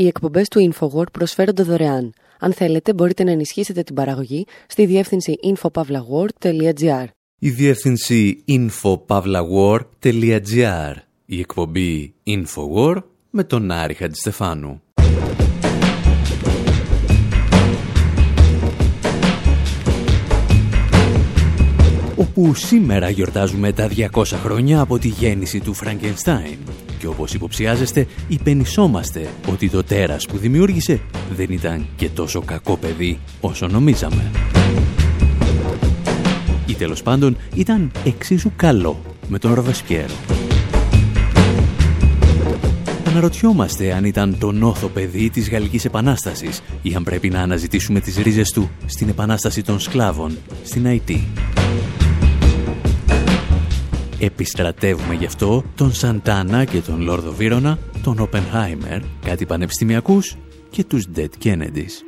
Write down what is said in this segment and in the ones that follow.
Οι εκπομπές του InfoWord προσφέρονται δωρεάν. Αν θέλετε, μπορείτε να ενισχύσετε την παραγωγή στη διεύθυνση infopavlagor.gr. Η διεύθυνση infopavlagor.gr. Η εκπομπή InfoWord με τον Άρη Χατζηστεφάνου. όπου σήμερα γιορτάζουμε τα 200 χρόνια από τη γέννηση του Φραγκενστάιν. Και όπως υποψιάζεστε, υπενισόμαστε ότι το τέρας που δημιούργησε δεν ήταν και τόσο κακό παιδί όσο νομίζαμε. Ή τέλος πάντων ήταν εξίσου καλό με τον Ροβεσπιέρο. Αναρωτιόμαστε αν ήταν το νόθο παιδί της Γαλλικής Επανάστασης ή αν πρέπει να αναζητήσουμε τις ρίζες του στην Επανάσταση των Σκλάβων, στην Αϊτή. Επιστρατεύουμε γι' αυτό τον Σαντάνα και τον Λόρδο Βίρονα, τον Οπενχάιμερ, κάτι πανεπιστημιακούς και τους Dead Kennedys.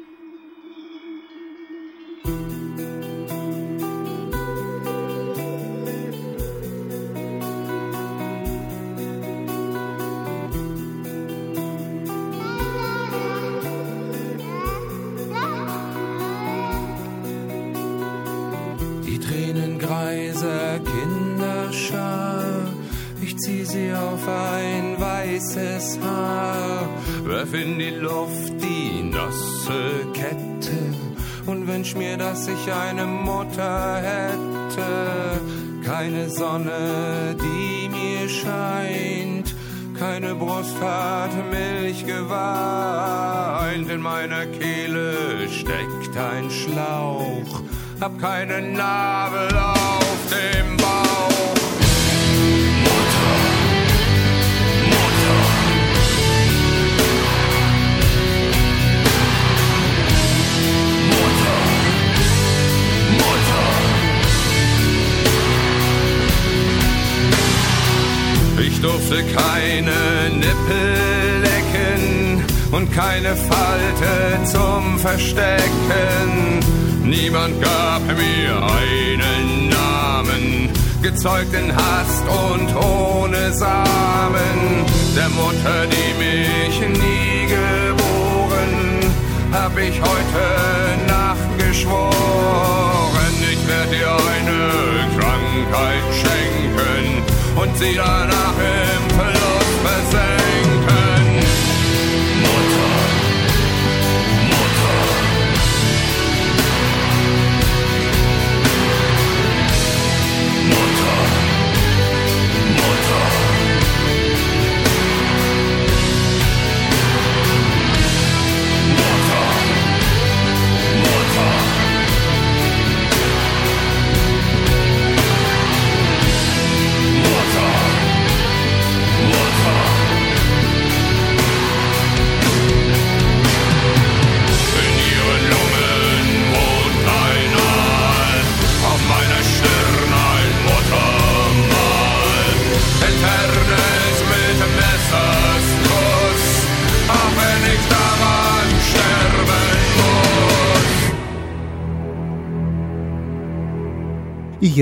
Werf in die Luft die nasse Kette und wünsch mir, dass ich eine Mutter hätte. Keine Sonne, die mir scheint, keine Brust hat Milch geweint. In meiner Kehle steckt ein Schlauch, hab keinen Nabel auf durfte keine Nippel lecken und keine Falte zum Verstecken. Niemand gab mir einen Namen, gezeugt in Hast und ohne Samen. Der Mutter, die mich nie geboren, hab ich heute Nacht geschworen, ich werde dir eine Krankheit schenken und sie danach im Verlust versenken.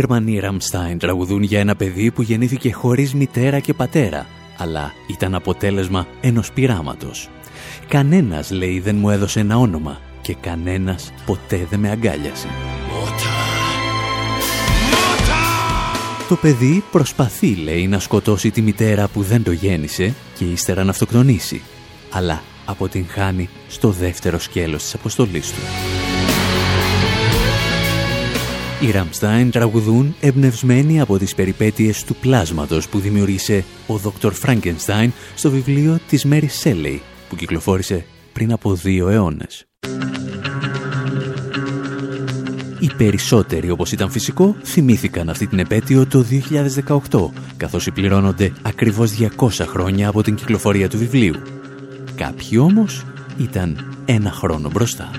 Γερμανοί Ραμστάιν τραγουδούν για ένα παιδί που γεννήθηκε χωρίς μητέρα και πατέρα, αλλά ήταν αποτέλεσμα ενός πειράματος. Κανένας, λέει, δεν μου έδωσε ένα όνομα και κανένας ποτέ δεν με αγκάλιασε. Το παιδί προσπαθεί, λέει, να σκοτώσει τη μητέρα που δεν το γέννησε και ύστερα να αυτοκτονήσει, αλλά αποτυγχάνει στο δεύτερο σκέλος της αποστολής του. Οι Ραμστάιν τραγουδούν εμπνευσμένοι από τις περιπέτειες του πλάσματος που δημιούργησε ο Δόκτωρ Φράγκενστάιν στο βιβλίο της Μέρι Σέλεϊ που κυκλοφόρησε πριν από δύο αιώνες. Οι περισσότεροι, όπως ήταν φυσικό, θυμήθηκαν αυτή την επέτειο το 2018, καθώς συμπληρώνονται ακριβώς 200 χρόνια από την κυκλοφορία του βιβλίου. Κάποιοι όμως ήταν ένα χρόνο μπροστά.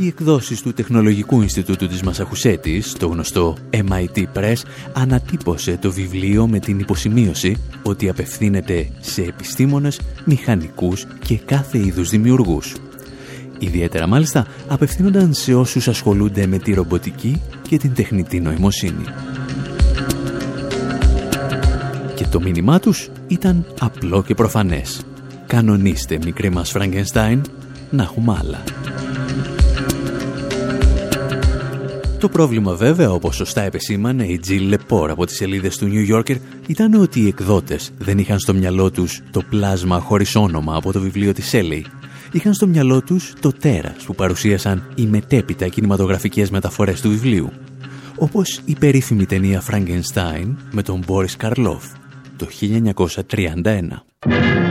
Οι εκδόσεις του Τεχνολογικού Ινστιτούτου της Μασαχουσέτης, το γνωστό MIT Press, ανατύπωσε το βιβλίο με την υποσημείωση ότι απευθύνεται σε επιστήμονες, μηχανικούς και κάθε είδους δημιουργούς. Ιδιαίτερα μάλιστα απευθύνονταν σε όσους ασχολούνται με τη ρομποτική και την τεχνητή νοημοσύνη. Και το μήνυμά τους ήταν απλό και προφανές. Κανονίστε μικρή μας Φραγκενστάιν να έχουμε άλλα. Το πρόβλημα βέβαια, όπως σωστά επεσήμανε η Jill Lepore από τις σελίδες του New Yorker, ήταν ότι οι εκδότες δεν είχαν στο μυαλό τους το πλάσμα χωρίς όνομα από το βιβλίο της Shelley. Είχαν στο μυαλό τους το τέρας που παρουσίασαν οι μετέπειτα κινηματογραφικές μεταφορές του βιβλίου. Όπως η περίφημη ταινία Frankenstein με τον Boris Karloff το 1931.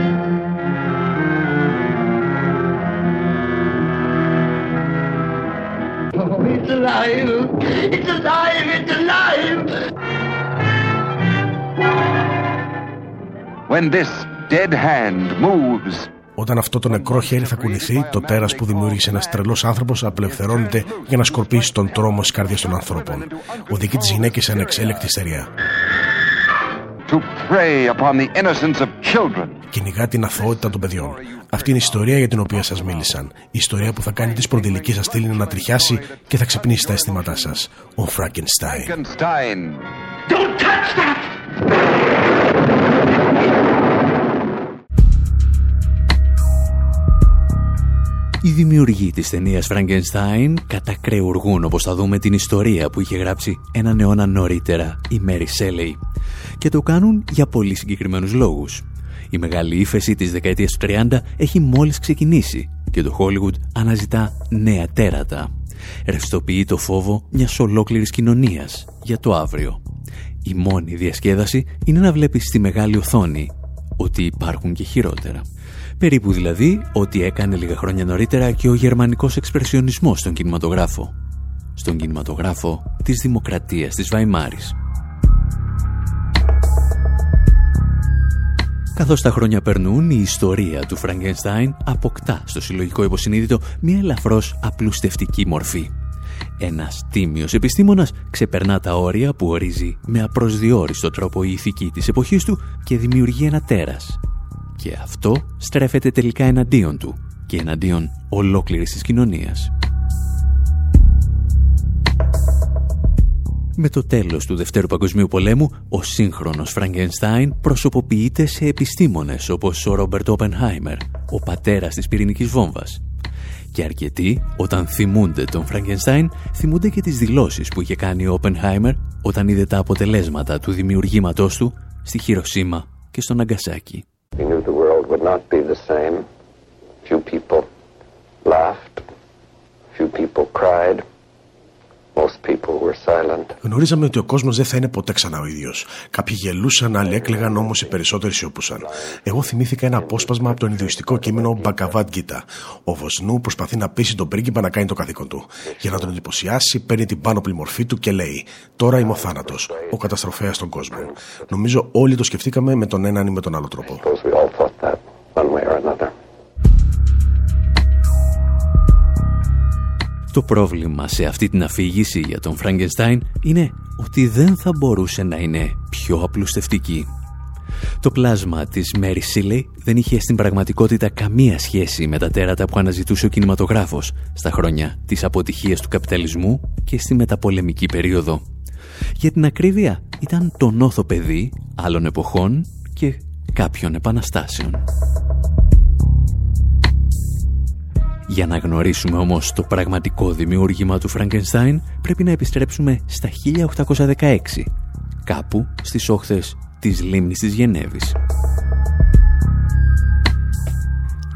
Alive! It's alive! It's alive! When this dead hand moves, όταν αυτό το νεκρό χέρι θα κουνηθεί, το τέρας που δημιούργησε ένας τρελός άνθρωπος απελευθερώνεται για να σκορπίσει τον τρόμο στι καρδιέ των ανθρώπων. Οδηγεί τι γυναίκες σε ανεξέλεκτη στεριά. Κυνηγά την αθωότητα των παιδιών. Αυτή είναι η ιστορία για την οποία σας μίλησαν. Η ιστορία που θα κάνει τη σπονδυλική σας στήλη να τριχιάσει και θα ξυπνήσει τα αισθήματά σας. Ο Φραγκενστάιν. Οι δημιουργοί της ταινίας Frankenstein κατακρεουργούν όπως θα δούμε την ιστορία που είχε γράψει έναν αιώνα νωρίτερα η Mary Shelley και το κάνουν για πολύ συγκεκριμένους λόγους. Η μεγάλη ύφεση της δεκαετίας του 30 έχει μόλις ξεκινήσει και το Hollywood αναζητά νέα τέρατα. Ρευστοποιεί το φόβο μιας ολόκληρης κοινωνίας για το αύριο. Η μόνη διασκέδαση είναι να βλέπεις στη μεγάλη οθόνη ότι υπάρχουν και χειρότερα. Περίπου δηλαδή ό,τι έκανε λίγα χρόνια νωρίτερα και ο γερμανικός εξπρεσιονισμός στον κινηματογράφο. Στον κινηματογράφο της δημοκρατίας της Βαϊμάρης. Καθώς τα χρόνια περνούν, η ιστορία του Φραγκενστάιν αποκτά στο συλλογικό υποσυνείδητο μια ελαφρώς απλουστευτική μορφή. Ένας τίμιος επιστήμονας ξεπερνά τα όρια που ορίζει με απροσδιόριστο τρόπο η ηθική της εποχής του και δημιουργεί ένα τέρας. Και αυτό στρέφεται τελικά εναντίον του και εναντίον ολόκληρης της κοινωνίας. Με το τέλος του Δευτέρου Παγκοσμίου Πολέμου, ο σύγχρονος Φραγκενστάιν προσωποποιείται σε επιστήμονες όπως ο Ρόμπερτ Όπενχάιμερ, ο πατέρας της πυρηνικής βόμβας. Και αρκετοί, όταν θυμούνται τον Φραγκενστάιν, θυμούνται και τις δηλώσεις που είχε κάνει ο Όπενχάιμερ όταν είδε τα αποτελέσματα του δημιουργήματός του στη Χειροσύμα και He knew the world would not be the same. Few people laughed. Few people cried. Στο Ναγκασάκι. Γνωρίζαμε ότι ο κόσμος δεν θα είναι ποτέ ξανά ο ίδιος. Κάποιοι γελούσαν, άλλοι έκλαιγαν, όμως οι περισσότεροι σιωπούσαν. Εγώ θυμήθηκα ένα απόσπασμα από το Ινδουιστικό κείμενο Μπακαβάτ Γκίτα. Ο Βοσνού προσπαθεί να πείσει τον πρίγκιπα να κάνει το καθήκον του. Για να τον εντυπωσιάσει, παίρνει την πάνωπλη μορφή του και λέει: Τώρα είμαι ο θάνατος, ο καταστροφέας των κόσμων. Νομίζω όλοι το σκεφτήκαμε με τον έναν ή με τον άλλο τρόπο. Το πρόβλημα σε αυτή την αφήγηση για τον Φραγκενστάιν είναι ότι δεν θα μπορούσε να είναι πιο απλουστευτική. Το πλάσμα της Μέρι Σίλεϊ δεν είχε στην πραγματικότητα καμία σχέση με τα τέρατα που αναζητούσε ο κινηματογράφος στα χρόνια της αποτυχίας του καπιταλισμού και στη μεταπολεμική περίοδο. Για την ακρίβεια ήταν το νόθο παιδί άλλων εποχών και κάποιων επαναστάσεων. Για να γνωρίσουμε όμως το πραγματικό δημιούργημα του Φραγκενστάιν πρέπει να επιστρέψουμε στα 1816, κάπου στις όχθες της λίμνης της Γενέβης.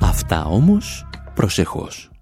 Αυτά όμως προσεχώς.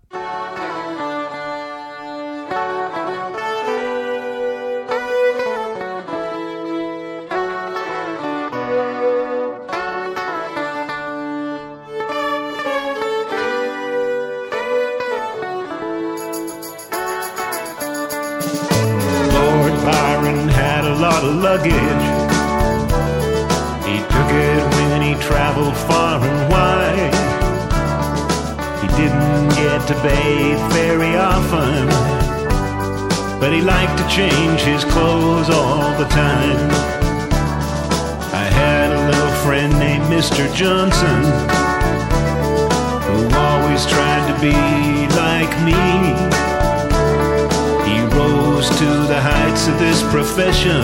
Rose to the heights of this profession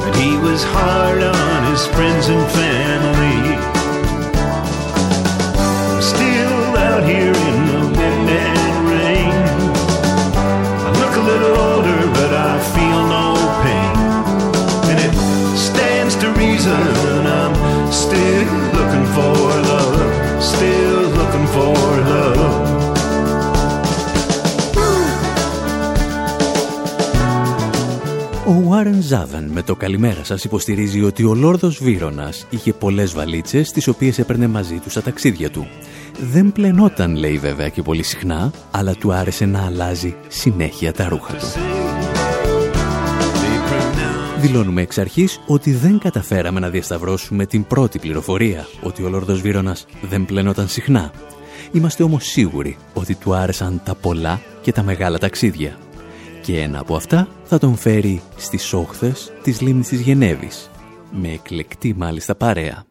But He was hard on his friends and family. Warren Ζάβεν με το καλημέρα σας υποστηρίζει ότι ο Λόρδος Βύρονας είχε πολλές βαλίτσες τις οποίες έπαιρνε μαζί του στα ταξίδια του. Δεν πλενόταν λέει βέβαια και πολύ συχνά, αλλά του άρεσε να αλλάζει συνέχεια τα ρούχα του. Δηλώνουμε εξ αρχής ότι δεν καταφέραμε να διασταυρώσουμε την πρώτη πληροφορία, ότι ο Λόρδος Βύρονας δεν πλενόταν συχνά. Είμαστε όμως σίγουροι ότι του άρεσαν τα πολλά και τα μεγάλα ταξίδια και ένα από αυτά θα τον φέρει στις όχθες της λίμνης της Γενέβης, με εκλεκτή μάλιστα παρέα.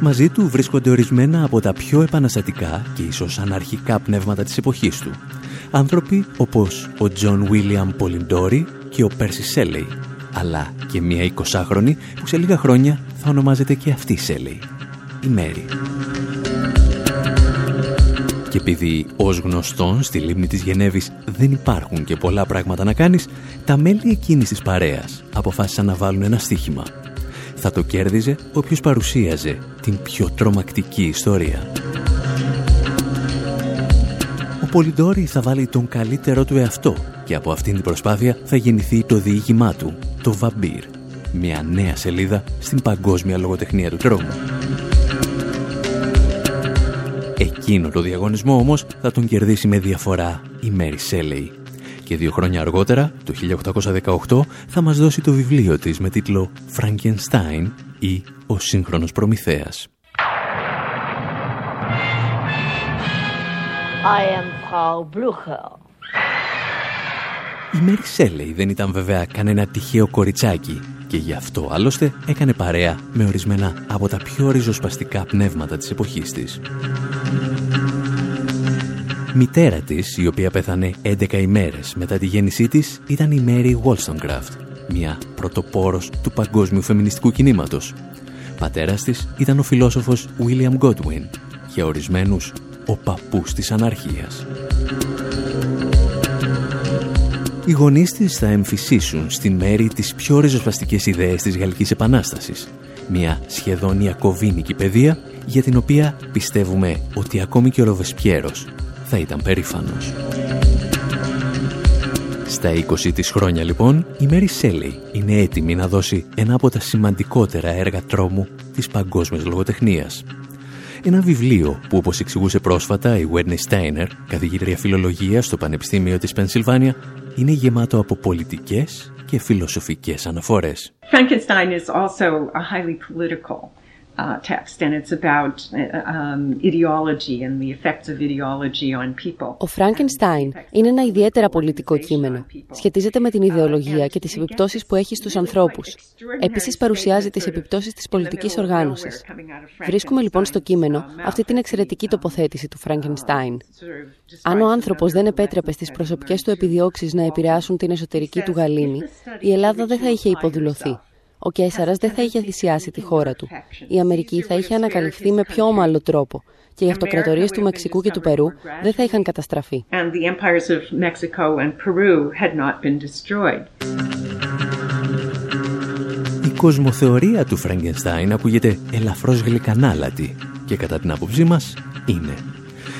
Μαζί του βρίσκονται ορισμένα από τα πιο επαναστατικά και ίσως αναρχικά πνεύματα της εποχής του. Άνθρωποι όπως ο Τζον Βίλιαμ Πολιντόρι και ο Πέρσι Σέλεϊ, αλλά και μια εικοσάχρονη που σε λίγα χρόνια θα ονομάζεται και αυτή Σέλεϊ, η Μέρη. Και επειδή ως γνωστόν στη λίμνη της Γενέβης δεν υπάρχουν και πολλά πράγματα να κάνεις, τα μέλη εκείνης της παρέας αποφάσισαν να βάλουν ένα στοίχημα. Θα το κέρδιζε όποιος παρουσίαζε την πιο τρομακτική ιστορία. Ο Πολυντόρη θα βάλει τον καλύτερό του εαυτό και από αυτήν την προσπάθεια θα γεννηθεί το διήγημά του, το Βαμπύρ, μια νέα σελίδα στην παγκόσμια λογοτεχνία του τρόμου. Εκείνο το διαγωνισμό όμως θα τον κερδίσει με διαφορά η Μέρι Σέλεϊ. Και δύο χρόνια αργότερα, το 1818, θα μας δώσει το βιβλίο της με τίτλο «Frankenstein» ή «Ο σύγχρονος Προμηθέας». I am Paul Blucher. Η Μέρι Σέλεϊ δεν ήταν βέβαια κανένα τυχαίο κοριτσάκι και γι' αυτό άλλωστε έκανε παρέα με ορισμένα από τα πιο ριζοσπαστικά πνεύματα της εποχής της. Μητέρα της, η οποία πέθανε 11 ημέρες μετά τη γέννησή της, ήταν η Mary Wollstonecraft, μια πρωτοπόρος του παγκόσμιου φεμινιστικού κινήματος. Πατέρας της ήταν ο φιλόσοφος William Godwin, για ορισμένους ο παππούς της αναρχίας. Οι γονείς της θα εμφυσίσουν στην Μέρη τις πιο ριζοσπαστικές ιδέες της Γαλλικής Επανάστασης. Μια σχεδόν ιακωβίνικη παιδεία για την οποία πιστεύουμε ότι ακόμη και ο Ροβεσπιέρος θα ήταν περήφανος. Στα 20 της χρόνια λοιπόν, η Μέρι Σέλεϊ είναι έτοιμη να δώσει ένα από τα σημαντικότερα έργα τρόμου της παγκόσμιας λογοτεχνίας. Ένα βιβλίο που όπως εξηγούσε πρόσφατα η Wedney Steiner, καθηγήτρια φιλολογίας στο Πανεπιστήμιο της Πενσιλβάνια, είναι γεμάτο από πολιτικές και φιλοσοφικές αναφορές. Frankenstein is also a highly political uh, text, and it's about uh, um, ideology and the effects of ideology on people. Ο Φράγκενστάιν είναι ένα ιδιαίτερα πολιτικό κείμενο. Σχετίζεται με την ιδεολογία και τις επιπτώσεις που έχει στους ανθρώπους. Επίσης παρουσιάζει τις επιπτώσεις της πολιτικής οργάνωσης. Βρίσκουμε λοιπόν στο κείμενο αυτή την εξαιρετική τοποθέτηση του Φράγκενστάιν. Αν ο άνθρωπος δεν επέτρεπε στις προσωπικές του επιδιώξεις να επηρεάσουν την εσωτερική του γαλήνη, η Ελλάδα δεν θα είχε υποδουλωθεί. Ο Κέσαρας δεν θα είχε θυσιάσει τη χώρα του. Η Αμερική θα είχε ανακαλυφθεί με πιο ομαλό τρόπο και οι αυτοκρατορίες του Μεξικού και του Περού δεν θα είχαν καταστραφεί. Η κοσμοθεωρία του Φραγκενστάιν ακούγεται ελαφρώς γλυκανάλατη και κατά την άποψή μας είναι.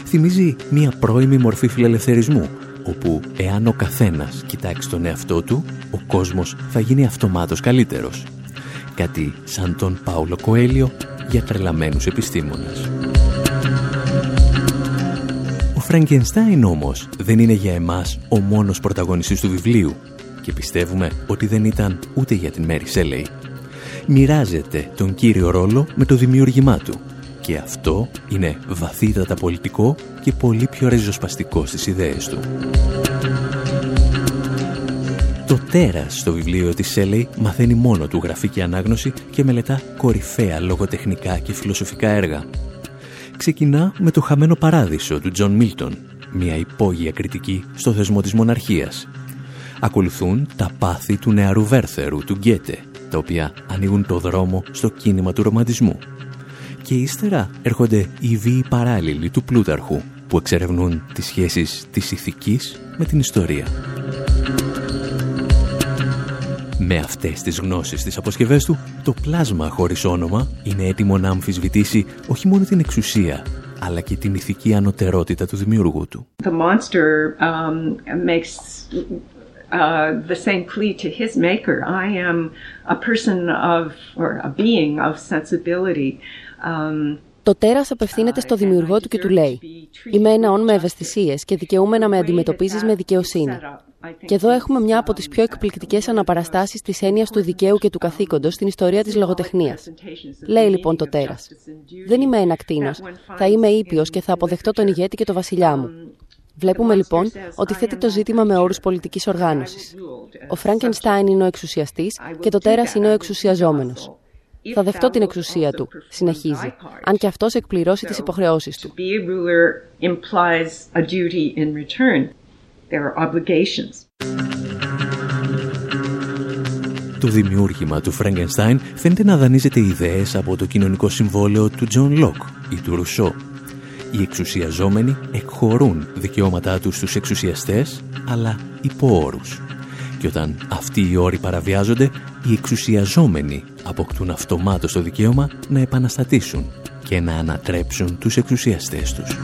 Θυμίζει μια πρώιμη μορφή φιλελευθερισμού όπου εάν ο καθένας κοιτάξει τον εαυτό του, ο κόσμος θα γίνει αυτομάτως καλύτερος. Κάτι σαν τον Πάουλο Κοέλιο για τρελαμένους επιστήμονες. Ο Φραγκενστάιν όμως δεν είναι για εμάς ο μόνος πρωταγωνιστής του βιβλίου και πιστεύουμε ότι δεν ήταν ούτε για την Μέρι Σέλεϊ. Μοιράζεται τον κύριο ρόλο με το δημιούργημά του και αυτό είναι βαθύτατα πολιτικό και πολύ πιο ριζοσπαστικό στις ιδέες του. Το τέρας στο βιβλίο της Σέλεϊ μαθαίνει μόνο του γραφή ανάγνωση και μελετά κορυφαία λογοτεχνικά και φιλοσοφικά έργα. Ξεκινά με το χαμένο παράδεισο του Τζον Μίλτον, μια υπόγεια κριτική στο θεσμό της μοναρχίας. Ακολουθούν τα πάθη του νεαρού Βέρθερου, του Γκέτε, τα οποία ανοίγουν το δρόμο στο κίνημα του ρομαντισμού. Και ύστερα έρχονται οι βίοι παράλληλοι του Πλούταρχου, που εξερευνούν τις σχέσεις της ηθικής με την ιστορία. Με αυτές τις γνώσεις της αποσκευές του, το πλάσμα χωρίς όνομα είναι έτοιμο να αμφισβητήσει όχι μόνο την εξουσία, αλλά και την ηθική ανωτερότητα του δημιουργού του. The monster um, makes uh, the same plea to his maker. I am a person of, or a being of sensibility. Um, το τέρας απευθύνεται στο δημιουργό του και του λέει «Είμαι ένα όν με ευαισθησίες και δικαιούμαι να με αντιμετωπίζεις με δικαιοσύνη». Και εδώ έχουμε μια από τις πιο εκπληκτικές αναπαραστάσεις της έννοιας του δικαίου και του καθήκοντος στην ιστορία της λογοτεχνίας. Λέει λοιπόν το τέρας «Δεν είμαι ένα κτίνος, θα είμαι ήπιος και θα αποδεχτώ τον ηγέτη και το βασιλιά μου». Βλέπουμε λοιπόν ότι θέτει το ζήτημα με όρους πολιτικής οργάνωσης. Ο Φράγκενστάιν είναι ο εξουσιαστής και το τέρας είναι ο εξουσιαζόμενος. Θα δεχτώ την εξουσία του, συνεχίζει, αν και αυτός εκπληρώσει τις υποχρεώσεις του. Το δημιούργημα του Φραγκενστάιν φαίνεται να δανείζεται ιδέες από το κοινωνικό συμβόλαιο του Τζον Λοκ ή του Ρουσό. Οι εξουσιαζόμενοι εκχωρούν δικαιώματά τους στους εξουσιαστές, αλλά υπό όρους. Και όταν αυτοί οι όροι παραβιάζονται, οι εξουσιαζόμενοι αποκτούν αυτομάτως το δικαίωμα να επαναστατήσουν και να ανατρέψουν τους εξουσιαστές τους.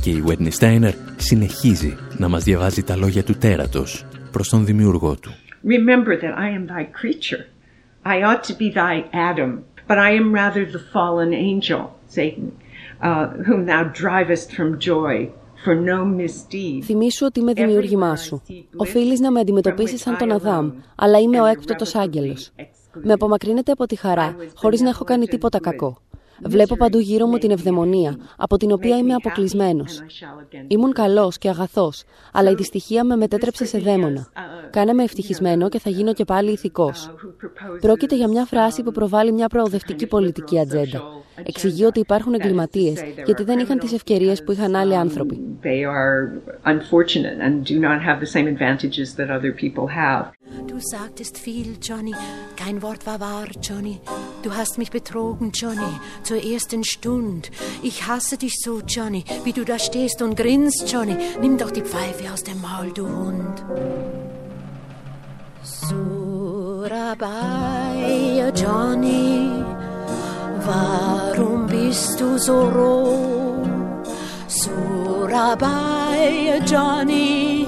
Και η Whitney Steiner συνεχίζει να μας διαβάζει τα λόγια του τέρατος προς τον δημιουργό του. Remember that I am thy creature. I ought to be thy Adam, but I am rather the fallen angel, Satan, uh, whom thou drivest from joy Θυμήσου ότι είμαι δημιούργημά σου. Οφείλεις να με αντιμετωπίσεις σαν τον Αδάμ, αλλά είμαι ο έκπτωτο άγγελος. Με απομακρύνεται από τη χαρά, χωρίς να έχω κάνει τίποτα κακό. Βλέπω παντού γύρω μου την ευδαιμονία, από την οποία είμαι αποκλεισμένος. Ήμουν καλός και αγαθός, αλλά η δυστυχία με μετέτρεψε σε δαίμονα. Κάνε με ευτυχισμένο και θα γίνω και πάλι ηθικός. Πρόκειται για μια φράση που προβάλλει μια προοδευτική πολιτική ατζέντα. Εξηγεί ότι υπάρχουν εγκληματίες γιατί δεν είχαν τις ευκαιρίες που είχαν άλλοι άνθρωποι. Du sagtest viel, Johnny. Kein Wort war wahr, Johnny. Du hast mich betrogen, Johnny, zur ersten Stund. Ich hasse dich so, Johnny, wie du da stehst und grinst, Johnny. Nimm doch die Pfeife aus dem Maul, du Hund. Surabaya, Johnny. Warum bist du so roh? Surabaya, Johnny,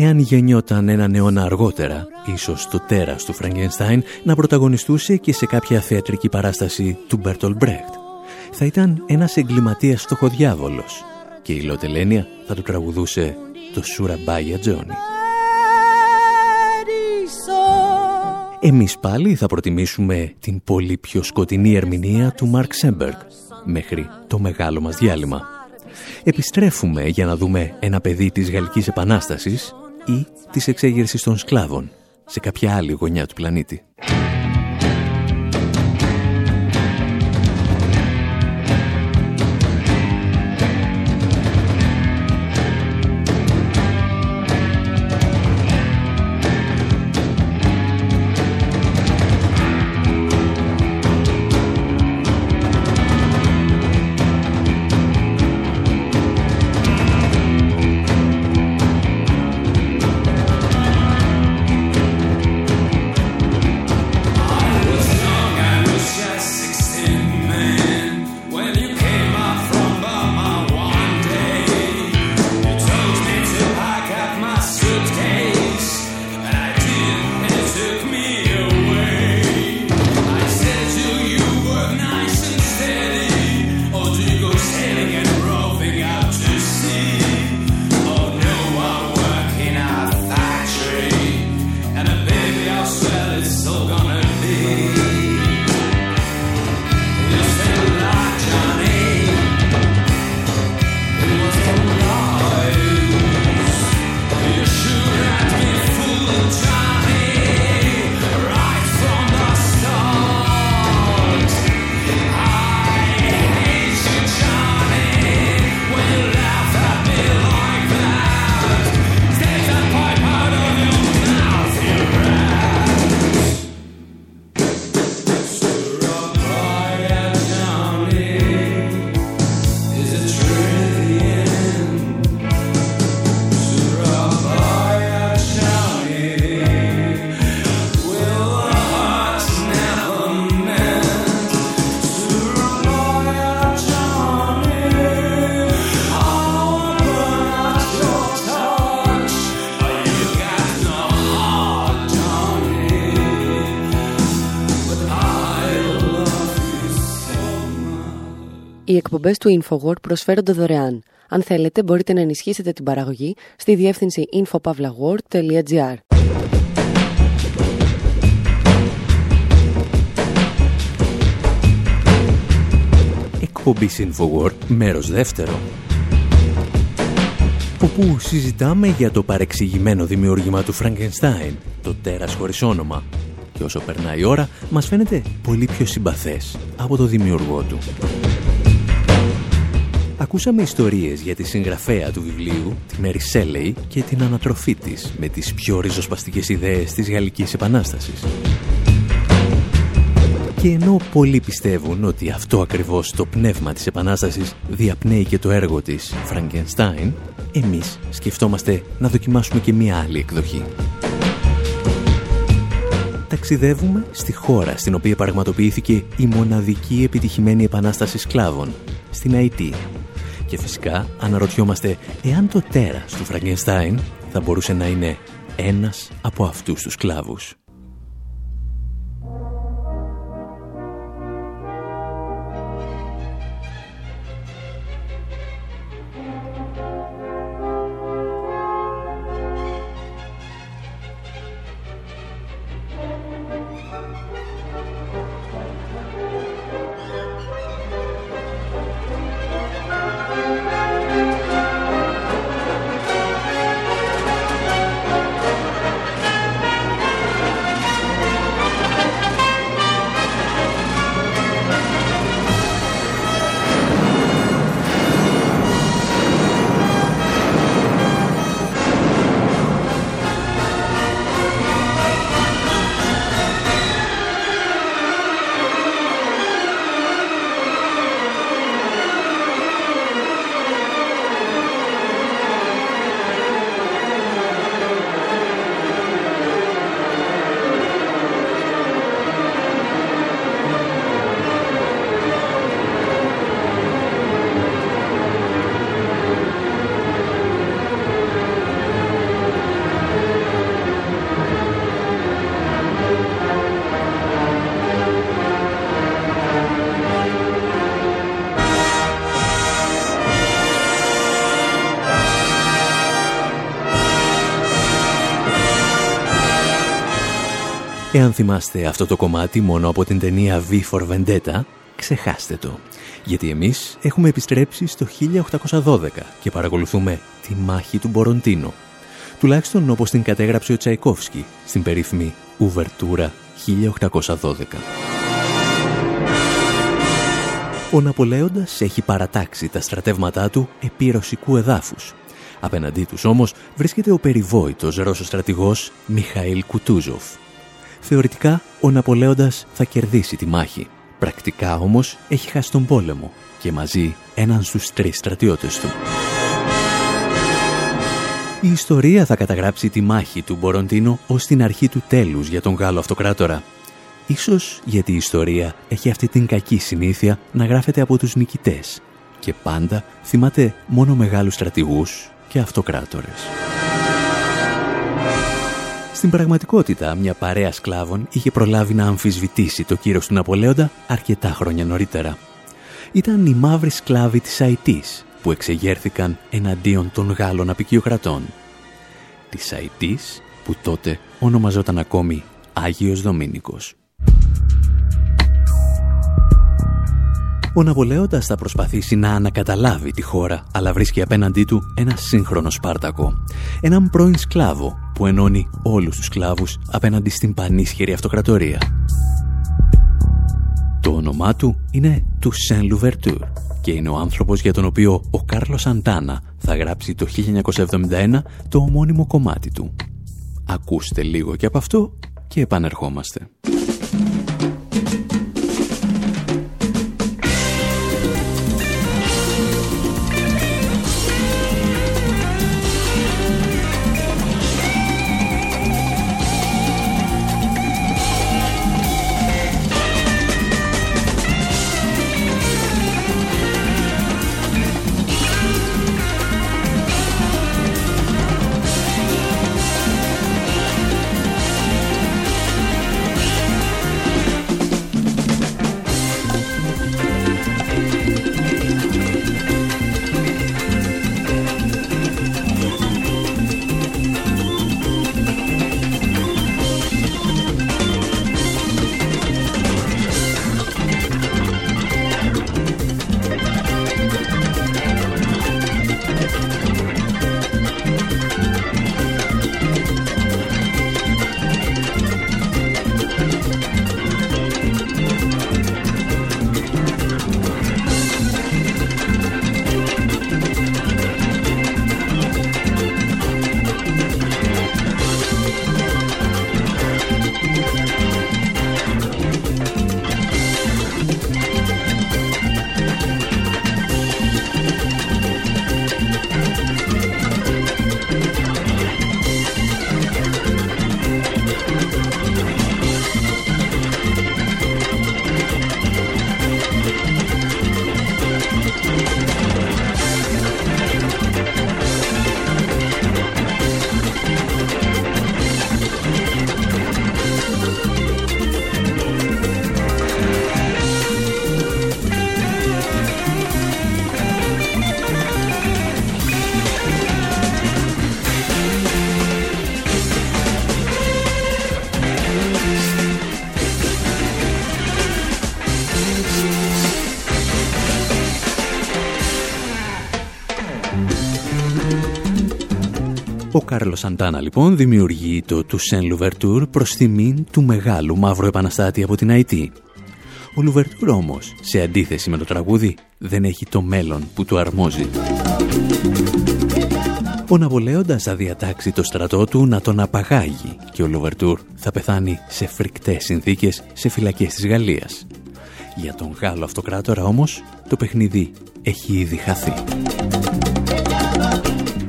Εάν γεννιόταν έναν αιώνα αργότερα, ίσως το τέρας του Φραγκενστάιν να πρωταγωνιστούσε και σε κάποια θεατρική παράσταση του Μπέρτολ Μπρέχτ. Θα ήταν ένας εγκληματίας φτωχοδιάβολος και η Λοτελένια θα του τραγουδούσε το Σουραμπάγια Τζόνι. Εμείς πάλι θα προτιμήσουμε την πολύ πιο σκοτεινή ερμηνεία του Μαρκ Σέμπεργκ μέχρι το μεγάλο μας διάλειμμα. Επιστρέφουμε για να δούμε ένα παιδί της Γαλλικής Επανάστασης ή της εξέγερσης των σκλάβων σε κάποια άλλη γωνιά του πλανήτη. Οι εκπομπές του InfoWord προσφέρονται δωρεάν. Αν θέλετε, μπορείτε να ενισχύσετε την παραγωγή στη διεύθυνση infopavlagor.gr. Εκπομπή InfoWord, μέρος δεύτερο. Όπου συζητάμε για το παρεξηγημένο δημιούργημα του Frankenstein, το τέρας χωρίς όνομα; Και όσο περνάει η ώρα, μας φαίνεται πολύ πιο συμπαθές από το δημιουργό του. Ακούσαμε ιστορίες για τη συγγραφέα του βιβλίου, τη Μέρι Σέλεϊ και την ανατροφή της με τις πιο ριζοσπαστικές ιδέες της Γαλλικής Επανάστασης. Και ενώ πολλοί πιστεύουν ότι αυτό ακριβώς το πνεύμα της Επανάστασης διαπνέει και το έργο της Frankenstein, εμείς σκεφτόμαστε να δοκιμάσουμε και μία άλλη εκδοχή. Ταξιδεύουμε στη χώρα στην οποία πραγματοποιήθηκε η μοναδική επιτυχημένη επανάσταση σκλάβων, στην Αϊτή, και φυσικά αναρωτιόμαστε εάν το τέρας του Φραγκενστάιν θα μπορούσε να είναι ένας από αυτούς τους σκλάβους. Εάν θυμάστε αυτό το κομμάτι μόνο από την ταινία V for Vendetta, ξεχάστε το. Γιατί εμείς έχουμε επιστρέψει στο 1812 και παρακολουθούμε τη μάχη του Μποροντίνο. Τουλάχιστον όπως την κατέγραψε ο Τσαϊκόφσκι στην περίφημη Ουβερτούρα 1812. Ο Ναπολέοντας έχει παρατάξει τα στρατεύματά του επί ρωσικού εδάφους. Απέναντί τους όμως βρίσκεται ο περιβόητος Ρώσος στρατηγός Μιχαήλ Κουτούζοφ, Θεωρητικά, ο Ναπολέοντας θα κερδίσει τη μάχη. Πρακτικά όμως έχει χάσει τον πόλεμο και μαζί έναν στους τρεις στρατιώτες του. Η ιστορία θα καταγράψει τη μάχη του Μποροντίνο ως την αρχή του τέλους για τον Γάλλο Αυτοκράτορα. Ίσως γιατί η ιστορία έχει αυτή την κακή συνήθεια να γράφεται από τους νικητές και πάντα θυμάται μόνο μεγάλους στρατηγούς και αυτοκράτορες. Στην πραγματικότητα, μια παρέα σκλάβων είχε προλάβει να αμφισβητήσει το κύρος του Ναπολέοντα αρκετά χρόνια νωρίτερα. Ήταν οι μαύροι σκλάβοι της Αϊτής που εξεγέρθηκαν εναντίον των Γάλλων απικιοκρατών. Της Αϊτής που τότε ονομαζόταν ακόμη Άγιος Δομήνικος. Ο Ναπολέοντας θα προσπαθήσει να ανακαταλάβει τη χώρα, αλλά βρίσκει απέναντί του ένα σύγχρονο Σπάρτακο. Έναν πρώην σκλάβο που ενώνει όλους τους σκλάβους απέναντι στην πανίσχυρη αυτοκρατορία. Το όνομά του είναι του Σεν Λουβερτούρ και είναι ο άνθρωπος για τον οποίο ο Κάρλος Αντάνα θα γράψει το 1971 το ομώνυμο κομμάτι του. Ακούστε λίγο και από αυτό και επανερχόμαστε. Σαντάνα λοιπόν δημιουργεί το Toussaint Louverture προς τιμήν του μεγάλου μαύρου επαναστάτη από την Αϊτή. Ο Λουβερτούρ όμως, σε αντίθεση με το τραγούδι, δεν έχει το μέλλον που του αρμόζει. Ο Ναβολέοντας θα διατάξει το στρατό του να τον απαγάγει και ο Λουβερτούρ θα πεθάνει σε φρικτές συνθήκες σε φυλακές της Γαλλίας. Για τον Γάλλο αυτοκράτορα όμως, το παιχνίδι έχει ήδη χαθεί.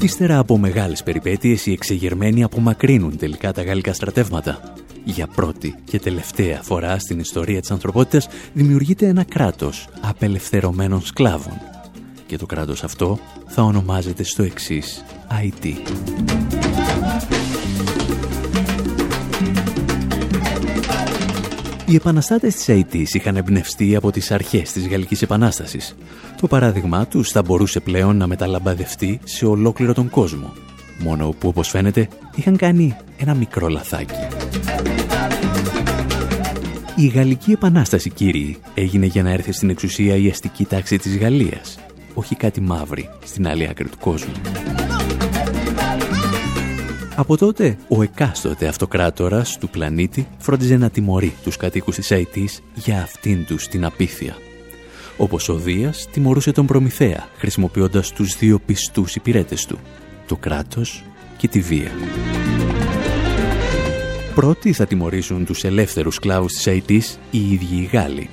Ύστερα από μεγάλες περιπέτειες, οι εξεγερμένοι απομακρύνουν τελικά τα γαλλικά στρατεύματα. Για πρώτη και τελευταία φορά στην ιστορία της ανθρωπότητας δημιουργείται ένα κράτος απελευθερωμένων σκλάβων. Και το κράτος αυτό θα ονομάζεται στο εξής IT. Οι επαναστάτες της ΑΕΤΗΣ είχαν εμπνευστεί από τις αρχές της Γαλλικής Επανάστασης. Το παράδειγμά τους θα μπορούσε πλέον να μεταλαμπαδευτεί σε ολόκληρο τον κόσμο. Μόνο που, όπως φαίνεται, είχαν κάνει ένα μικρό λαθάκι. Η Γαλλική Επανάσταση, κύριοι, έγινε για να έρθει στην εξουσία η αστική τάξη της Γαλλίας, όχι κάτι μαύρη στην άλλη άκρη του κόσμου. Από τότε, ο εκάστοτε αυτοκράτορας του πλανήτη φρόντιζε να τιμωρεί τους κατοίκους της Αϊτής για αυτήν τους την απίθεια. Όπως ο Δίας τιμωρούσε τον Προμηθέα, χρησιμοποιώντας τους δύο πιστούς υπηρέτες του, το κράτος και τη βία. Πρώτοι θα τιμωρήσουν τους ελεύθερους σκλάβους της Αϊτής οι ίδιοι οι Γάλλοι,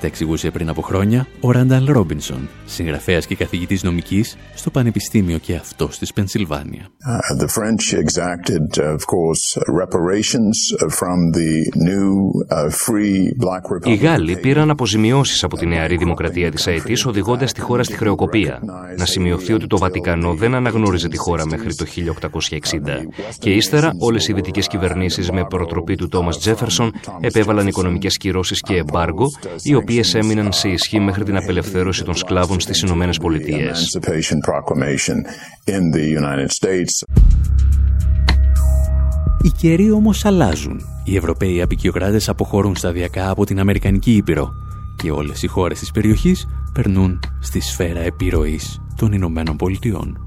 τα εξηγούσε πριν από χρόνια ο Ράνταλ Ρόμπινσον, συγγραφέας και καθηγητής νομικής στο Πανεπιστήμιο και αυτό της Πενσιλβάνια. Uh, the French exacted, of course, reparations from the new uh, free black republic. Οι Γάλλοι πήραν αποζημιώσεις από τη νεαρή δημοκρατία της ΑΕΤΗΣ οδηγώντας τη χώρα στη χρεοκοπία. Να σημειωθεί ότι το Βατικανό δεν αναγνώριζε τη χώρα μέχρι το 1860. Και ύστερα όλες οι δυτικές κυβερνήσεις με προτροπή του Τόμας Τζέφερσον επέβαλαν οικονομικές κυρώσεις και εμπάργο, οι οποίες έμειναν σε ισχύ μέχρι την απελευθέρωση των σκλάβων στις Ηνωμένες Πολιτείες. Οι καιροί όμως αλλάζουν. Οι Ευρωπαίοι απεικιοκράτες αποχωρούν σταδιακά από την Αμερικανική Ήπειρο και όλες οι χώρες της περιοχής περνούν στη σφαίρα επιρροής των Ηνωμένων Πολιτειών.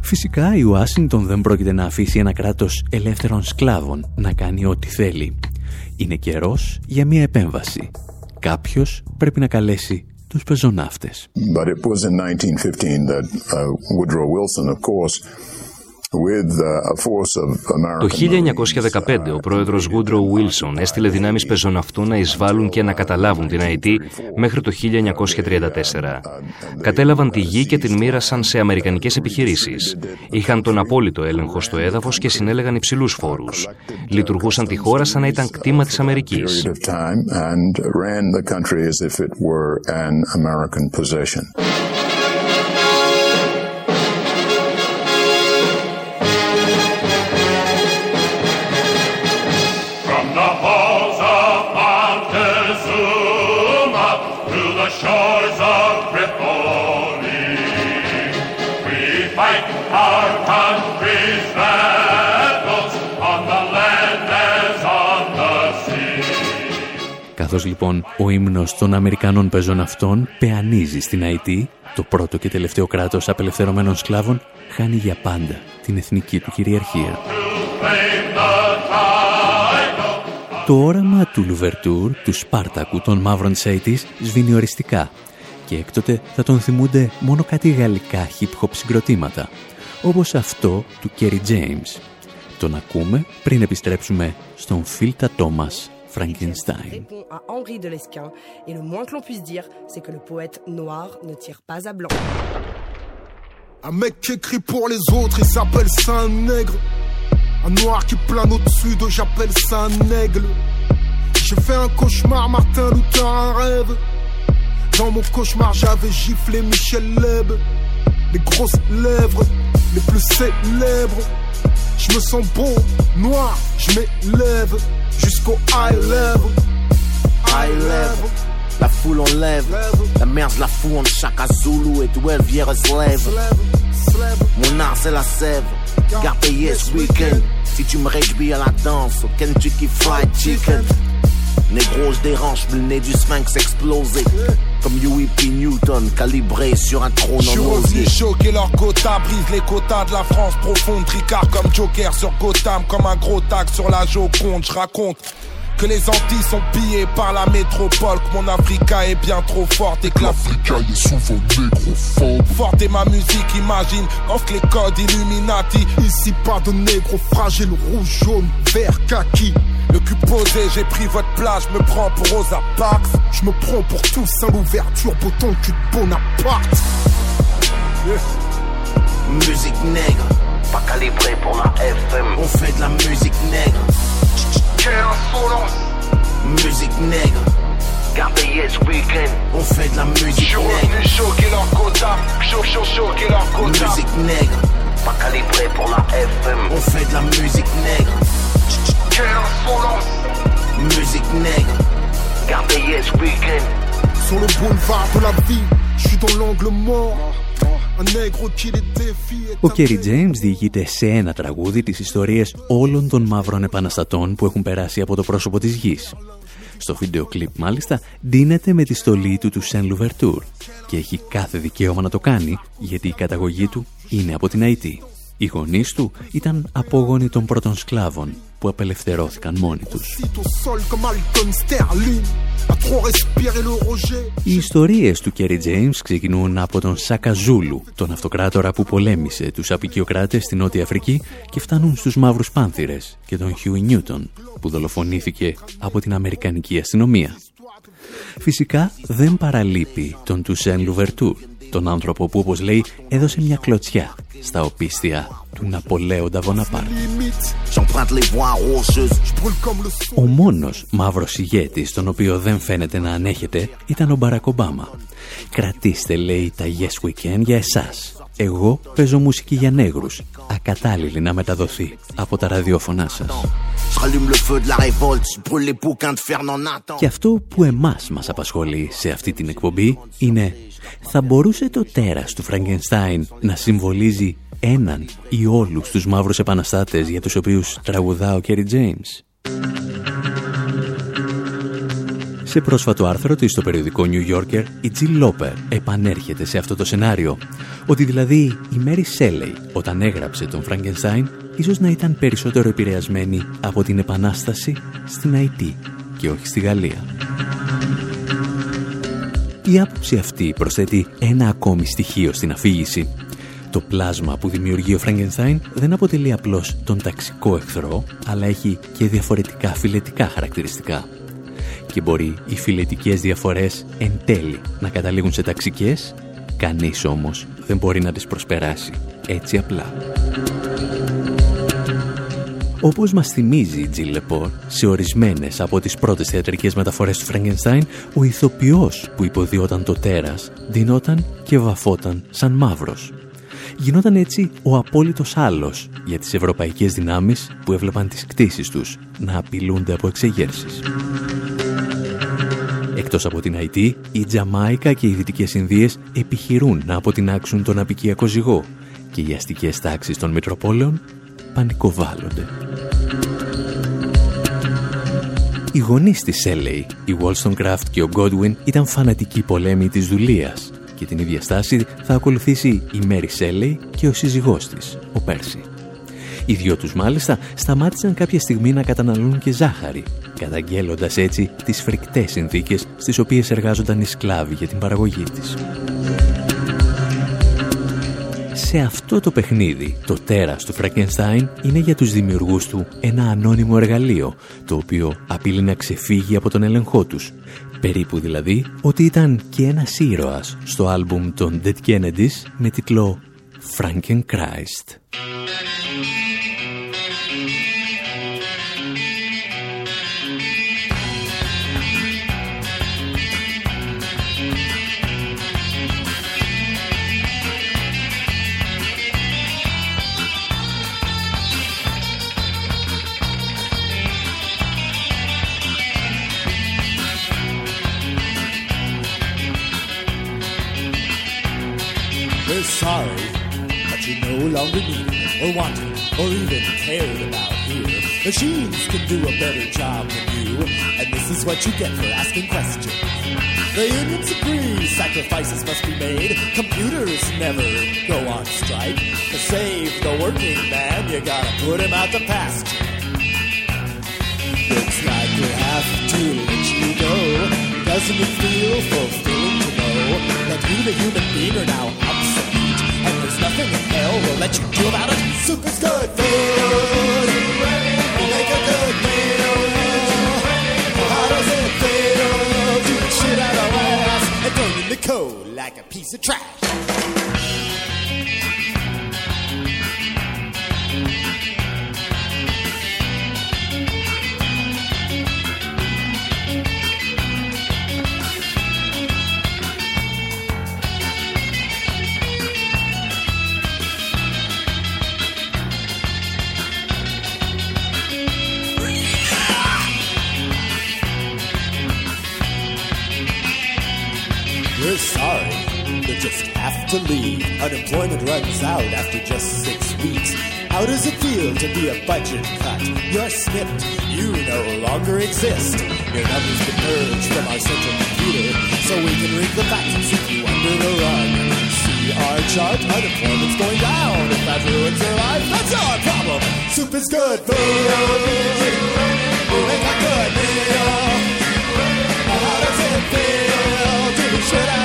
Φυσικά η Ουάσιγκτον δεν πρόκειται να αφήσει ένα κράτος ελεύθερων σκλάβων να κάνει ό,τι θέλει. Είναι καιρός για μια επέμβαση. Κάποιος πρέπει να καλέσει τους πεζοναύτες. But it was in 1915 that uh, Woodrow Wilson, of course, το 1915 ο πρόεδρος Woodrow Wilson έστειλε δυνάμεις πεζοναυτού να εισβάλλουν και να καταλάβουν την ΑΕΤ μέχρι το 1934. Κατέλαβαν τη γη και την μοίρασαν σε αμερικανικές επιχειρήσεις. Είχαν τον απόλυτο έλεγχο στο έδαφος και συνέλεγαν υψηλούς φόρους. Λειτουργούσαν τη χώρα σαν να ήταν κτήμα της Αμερικής. Καθώς λοιπόν ο ύμνος των Αμερικανών πεζών αυτών πεανίζει στην Αϊτή, το πρώτο και τελευταίο κράτος απελευθερωμένων σκλάβων χάνει για πάντα την εθνική του κυριαρχία. Το όραμα του Λουβερτούρ, του Σπάρτακου των μαύρων της Αϊτής, σβήνει οριστικά και έκτοτε θα τον θυμούνται μόνο κάτι γαλλικά hip-hop συγκροτήματα, όπως αυτό του Κέρι James. Τον ακούμε πριν επιστρέψουμε στον Φίλτα Τόμας Frankenstein. répond à Henri de Lesquin et le moins que l'on puisse dire, c'est que le poète noir ne tire pas à blanc. Un mec qui écrit pour les autres, il s'appelle Saint-Nègre. Un noir qui plane au-dessus de j'appelle ça un aigle. J'ai fait un cauchemar, Martin Luther, un rêve. Dans mon cauchemar, j'avais giflé Michel Leb. Les grosses lèvres, les plus célèbres. Je me sens beau, noir, je m'élève jusqu'au high level. High level. La foule en lève, la merde la fout en Chaka Zulu et d'où elle vient se lève. Mon art c'est la sève, garde payé ce week-end. Si tu me réjouis à la danse, au Kentucky Fried Chicken. Négro, je dérange, le nez du sphinx explosé. comme UEP Newton, calibré sur un trône Je suis en osier. choquer leur quota, brise les quotas de la France profonde, tricard comme Joker sur Gotham, comme un gros tag sur la Joconde. Je raconte que les Antilles sont pillées par la métropole, que mon Africa est bien trop forte et que l'Africa est souvent négrophobe. Forte est ma musique, imagine, offre les codes Illuminati. Ici pas de négro fragile, rouge, jaune, vert, kaki. Le cul posé, j'ai pris votre place, je me prends pour Rosa Parks. Je me prends pour tous, sans l'ouverture, bouton cul de Bonaparte. Musique nègre, pas calibré pour la FM. On fait de la musique nègre. Quelle insolence! Musique nègre. Gardez yes weekend. On fait de la musique nègre. choquer leur quota, choquer leur quota. Musique nègre, pas calibré pour la FM. On fait de la musique nègre. Quelle insolence! Musique nègre, gardez yes weekend. Sur le boulevard de la vie, je suis dans l'angle mort. Un nègre qui les défie est Ο Κέρι Τζέιμς διηγείται σε ένα τραγούδι τις ιστορίες όλων των μαύρων επαναστατών που έχουν περάσει από το πρόσωπο της γης. Στο βίντεο κλιπ μάλιστα ντύνεται με τη στολή του του Σεν Λουβερτούρ και έχει κάθε δικαίωμα να το κάνει γιατί η καταγωγή του είναι από την Αϊτή. Οι γονείς του ήταν απόγονοι των πρώτων σκλάβων που απελευθερώθηκαν μόνοι τους. au sol comme Malcolm Sterling. À trop respirer le roger. Οι ιστορίες του Κέρι Τζέιμς ξεκινούν από τον Σάκα Ζούλου, τον αυτοκράτορα που πολέμησε τους απικιοκράτες στη Νότια Αφρική και φτάνουν στους Μαύρους Πάνθυρες και τον Χιούι Νιούτον, που δολοφονήθηκε από την Αμερικανική αστυνομία. Φυσικά δεν παραλείπει τον Τουσέν Λουβερτούρ, τον άνθρωπο που όπως λέει έδωσε μια κλωτσιά στα οπίστια του Ναπολέοντα Βοναπάρτ. J'emprunte les voies rocheuses. Ο μόνος μαύρος ηγέτης, τον οποίο δεν φαίνεται να ανέχεται, ήταν ο Μπαρακ Ομπάμα. Κρατήστε, λέει, τα Yes Weekend για εσάς. Εγώ παίζω μουσική για νέγρους, ακατάλληλη να μεταδοθεί από τα ραδιόφωνά σας. J'allume le feu de la révolte, je brûle les bouquins de Fernand Nathan. Και αυτό που εμάς μας απασχολεί σε αυτή την εκπομπή είναι θα μπορούσε το τέρας του Φραγκενστάιν να συμβολίζει έναν ή όλους τους μαύρους επαναστάτες για τους οποίους τραγουδά ο Κέρι Τζέιμς; Σε πρόσφατο άρθρο της στο περιοδικό New Yorker, η Jill Loper επανέρχεται σε αυτό το σενάριο. Ότι δηλαδή η Mary Shelley όταν έγραψε τον Frankenstein ίσως να ήταν περισσότερο επηρεασμένη από την Επανάσταση στην Αϊτή και όχι στη Γαλλία. Η άποψη αυτή προσθέτει ένα ακόμη στοιχείο στην αφήγηση. Το πλάσμα που δημιουργεί ο Φραγκενστάιν δεν αποτελεί απλώς τον ταξικό εχθρό, αλλά έχει και διαφορετικά φιλετικά χαρακτηριστικά. Και μπορεί οι φιλετικές διαφορές εν τέλει να καταλήγουν σε ταξικές, κανείς όμως δεν μπορεί να τις προσπεράσει έτσι απλά. Όπως μας θυμίζει η Τζιν Λεπόρ, σε ορισμένες από τις πρώτες θεατρικές μεταφορές του Φραγκενστάιν, ο ηθοποιός που υποδιόταν το τέρας δινόταν και βαφόταν σαν μαύρος. Γινόταν έτσι ο απόλυτος άλλος για τις ευρωπαϊκές δυνάμεις που έβλεπαν τις κτίσεις τους να απειλούνται από εξεγέρσεις. Εκτός από την Αϊτή, η Τζαμάικα και οι Δυτικές Ινδίες επιχειρούν να αποτινάξουν τον απικιακό ζυγό και οι αστικές τάξεις των Μητροπόλεων πανικοβάλλονται. Οι γονείς της Σέλεϊ, η Wollstonecraft και ο Godwin ήταν φανατικοί πολέμοι της δουλείας και την ίδια στάση θα ακολουθήσει η Mary Σέλεϊ και ο σύζυγός της, ο Πέρσι. Οι δυο τους μάλιστα σταμάτησαν κάποια στιγμή να καταναλώνουν και ζάχαρη, καταγγέλλοντας έτσι τις φρικτές συνθήκες στις οποίες εργάζονταν οι σκλάβοι για την παραγωγή της. Σε αυτό το παιχνίδι, το τέρας του Φραγκενστάιν είναι για τους δημιουργούς του ένα ανώνυμο εργαλείο, το οποίο απειλεί να ξεφύγει από τον έλεγχό τους. Περίπου δηλαδή ότι ήταν και ένας ήρωας στο άλμπουμ των Dead Kennedys με τίτλο Frankenchrist. Or even cared about here. Machines can do a better job than you, and this is what you get for asking questions. The unions agree sacrifices must be made. Computers never go on strike. To save the working man, you gotta put him out to pasture. Looks like we have to let you go. Doesn't it feel fulfilling to know that you, the human being, are now nothing in hell will let you do about it. Soup is good food. You make a good. How does it feel to the shit out of and in the cold like a piece of trash? Just have to leave. Unemployment runs out after just six weeks. How does it feel to be a budget cut? You're snipped, you no longer exist. Your numbers purged from our central computer, so we can read the facts and sweep you under the rug. See our chart, unemployment's going down. If that ruins your life, that's our problem. Soup is good food. Make a good meal. How does it feel to be shit out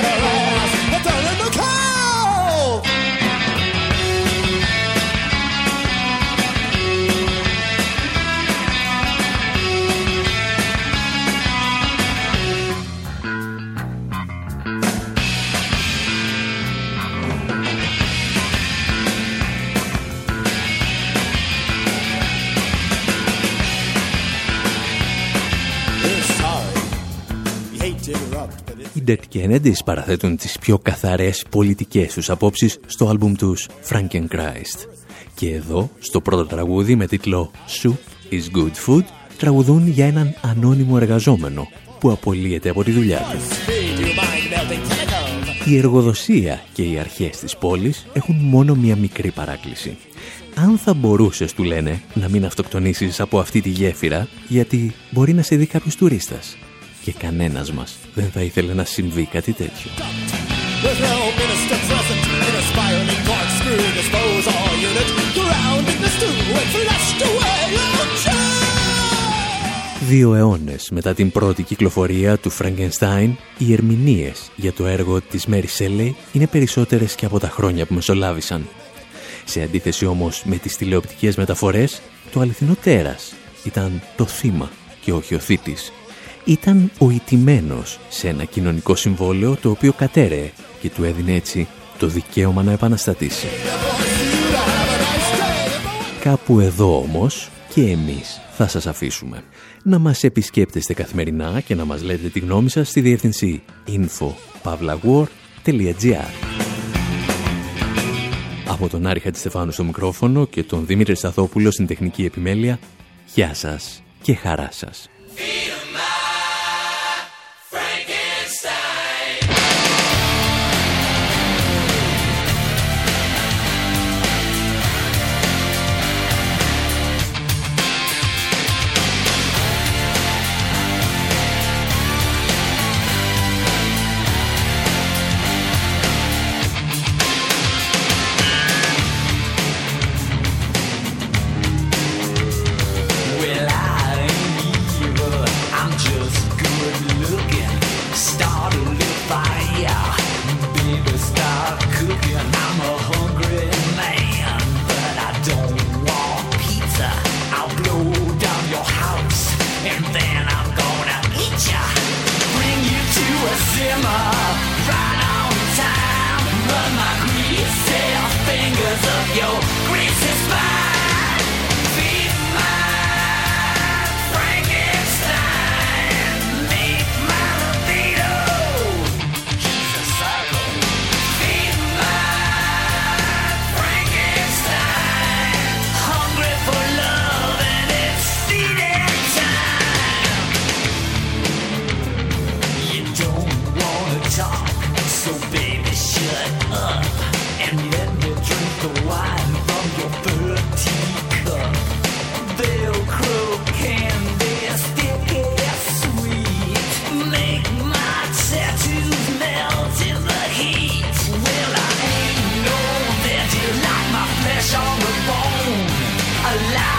Dead Kennedys παραθέτουν τις πιο καθαρές πολιτικές τους απόψεις στο άλμπουμ τους Frankenchrist. Και εδώ, στο πρώτο τραγούδι με τίτλο Soup is good food, τραγουδούν για έναν ανώνυμο εργαζόμενο που απολύεται από τη δουλειά του. speed, you mind melting chemicals. Η εργοδοσία και οι αρχές της πόλης έχουν μόνο μία μικρή παράκληση. Αν θα μπορούσες, του λένε, να μην αυτοκτονήσεις από αυτή τη γέφυρα, γιατί μπορεί να σε δει κάποιος τουρίστας. Και κανένας μας δεν θα ήθελε να συμβεί κάτι τέτοιο. With no minister present in a spiraling corkscrew disposal unit, grounding the stew and flushed away your chair. Δύο αιώνες μετά την πρώτη κυκλοφορία του Frankenstein, οι ερμηνείες για το έργο της Mary Shelley είναι περισσότερες και από τα χρόνια που μεσολάβησαν. Σε αντίθεση όμως με τις τηλεοπτικές μεταφορές, το αληθινό τέρας ήταν το θύμα και όχι ο θήτης. Ήταν ο ιτημένος σε ένα κοινωνικό συμβόλαιο το οποίο κατέρεε και του έδινε έτσι το δικαίωμα να επαναστατήσει. Κάπου εδώ όμως και εμείς θα σας αφήσουμε. Να μας επισκέπτεστε καθημερινά και να μας λέτε τη γνώμη σας στη διεύθυνση info.pavlawar.gr Από τον Άρη Χατζηστεφάνου στο μικρόφωνο και τον Δημήτρη Σταθόπουλο στην τεχνική επιμέλεια, γεια σας και χαρά σας. Feel my alive.